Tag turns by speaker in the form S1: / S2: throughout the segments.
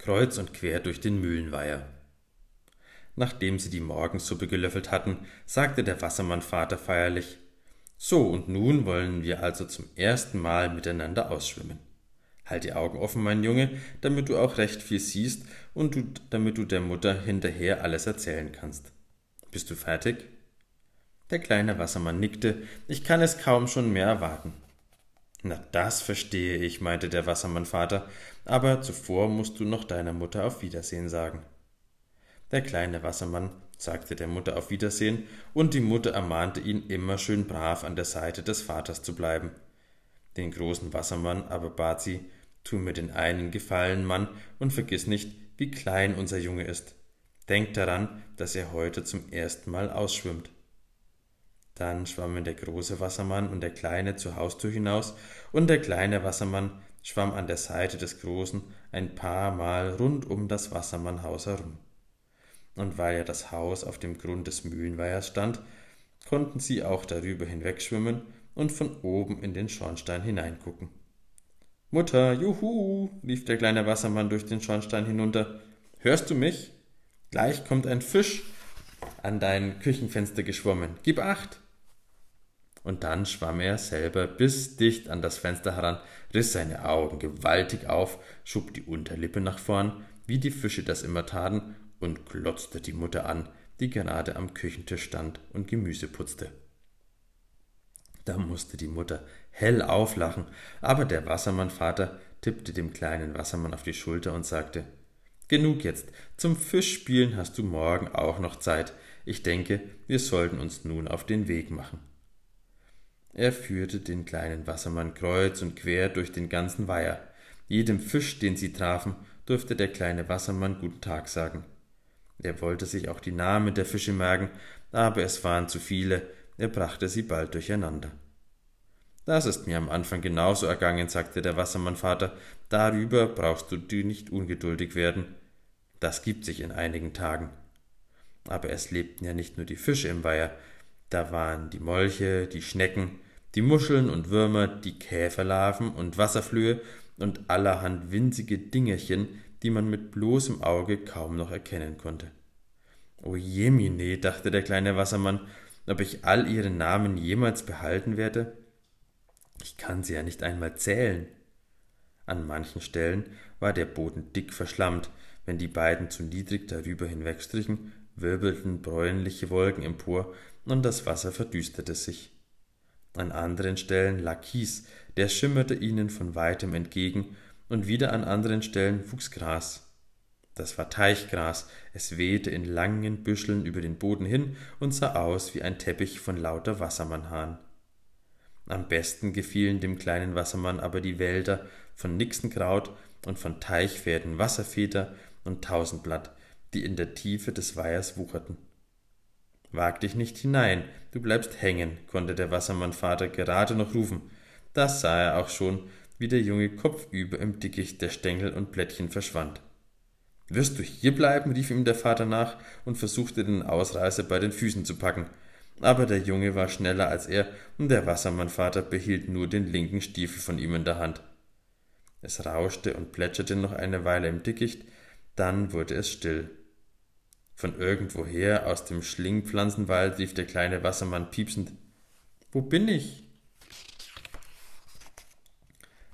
S1: kreuz und quer durch den Mühlenweiher. Nachdem sie die Morgensuppe gelöffelt hatten, sagte der Wassermannvater feierlich So, und nun wollen wir also zum ersten Mal miteinander ausschwimmen. Halt die Augen offen, mein Junge, damit du auch recht viel siehst und du, damit du der Mutter hinterher alles erzählen kannst. Bist du fertig? Der kleine Wassermann nickte, ich kann es kaum schon mehr erwarten. Na, das verstehe ich, meinte der Wassermannvater, aber zuvor musst du noch deiner Mutter auf Wiedersehen sagen. Der kleine Wassermann sagte der Mutter auf Wiedersehen, und die Mutter ermahnte ihn, immer schön brav an der Seite des Vaters zu bleiben. Den großen Wassermann aber bat sie, tu mir den einen Gefallen, Mann, und vergiss nicht, wie klein unser Junge ist. Denk daran, dass er heute zum ersten Mal ausschwimmt. Dann schwammen der große Wassermann und der kleine zur Haustür hinaus, und der kleine Wassermann schwamm an der Seite des großen ein paar Mal rund um das Wassermannhaus herum. Und weil ja das Haus auf dem Grund des Mühlenweihers stand, konnten sie auch darüber hinwegschwimmen und von oben in den Schornstein hineingucken. Mutter, juhu, rief der kleine Wassermann durch den Schornstein hinunter. Hörst du mich? Gleich kommt ein Fisch an dein Küchenfenster geschwommen. Gib acht! Und dann schwamm er selber bis dicht an das Fenster heran, riss seine Augen gewaltig auf, schob die Unterlippe nach vorn, wie die Fische das immer taten, und glotzte die Mutter an, die gerade am Küchentisch stand und Gemüse putzte. Da musste die Mutter hell auflachen, aber der Wassermannvater tippte dem kleinen Wassermann auf die Schulter und sagte Genug jetzt, zum Fischspielen hast du morgen auch noch Zeit. Ich denke, wir sollten uns nun auf den Weg machen. Er führte den kleinen Wassermann kreuz und quer durch den ganzen Weiher. Jedem Fisch, den sie trafen, durfte der kleine Wassermann guten Tag sagen. Er wollte sich auch die Namen der Fische merken, aber es waren zu viele, er brachte sie bald durcheinander. Das ist mir am Anfang genauso ergangen, sagte der Wassermannvater. Darüber brauchst du dir nicht ungeduldig werden. Das gibt sich in einigen Tagen. Aber es lebten ja nicht nur die Fische im Weiher, da waren die Molche, die Schnecken, die Muscheln und Würmer, die Käferlarven und Wasserflöhe und allerhand winzige Dingerchen, die man mit bloßem Auge kaum noch erkennen konnte. O jemine, dachte der kleine Wassermann, ob ich all ihre Namen jemals behalten werde? Ich kann sie ja nicht einmal zählen. An manchen Stellen war der Boden dick verschlammt, wenn die beiden zu niedrig darüber hinwegstrichen, wirbelten bräunliche Wolken empor, und das Wasser verdüsterte sich. An anderen Stellen lag Kies, der schimmerte ihnen von weitem entgegen, und wieder an anderen Stellen wuchs Gras. Das war Teichgras, es wehte in langen Büscheln über den Boden hin und sah aus wie ein Teppich von lauter Wassermannhahn. Am besten gefielen dem kleinen Wassermann aber die Wälder von Nixenkraut und von Teichpferden Wasserfeder und Tausendblatt, die in der Tiefe des Weihers wucherten. Wag dich nicht hinein, du bleibst hängen, konnte der Wassermannvater gerade noch rufen. Das sah er auch schon, wie der Junge kopfüber im Dickicht der Stängel und Blättchen verschwand. Wirst du hier bleiben? rief ihm der Vater nach und versuchte den Ausreißer bei den Füßen zu packen aber der Junge war schneller als er, und der Wassermannvater behielt nur den linken Stiefel von ihm in der Hand. Es rauschte und plätscherte noch eine Weile im Dickicht, dann wurde es still. Von irgendwoher aus dem Schlingpflanzenwald rief der kleine Wassermann piepsend Wo bin ich?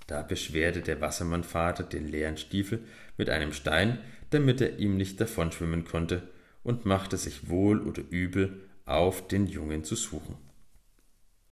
S1: Da beschwerte der Wassermannvater den leeren Stiefel mit einem Stein, damit er ihm nicht davonschwimmen konnte, und machte sich wohl oder übel auf den Jungen zu suchen.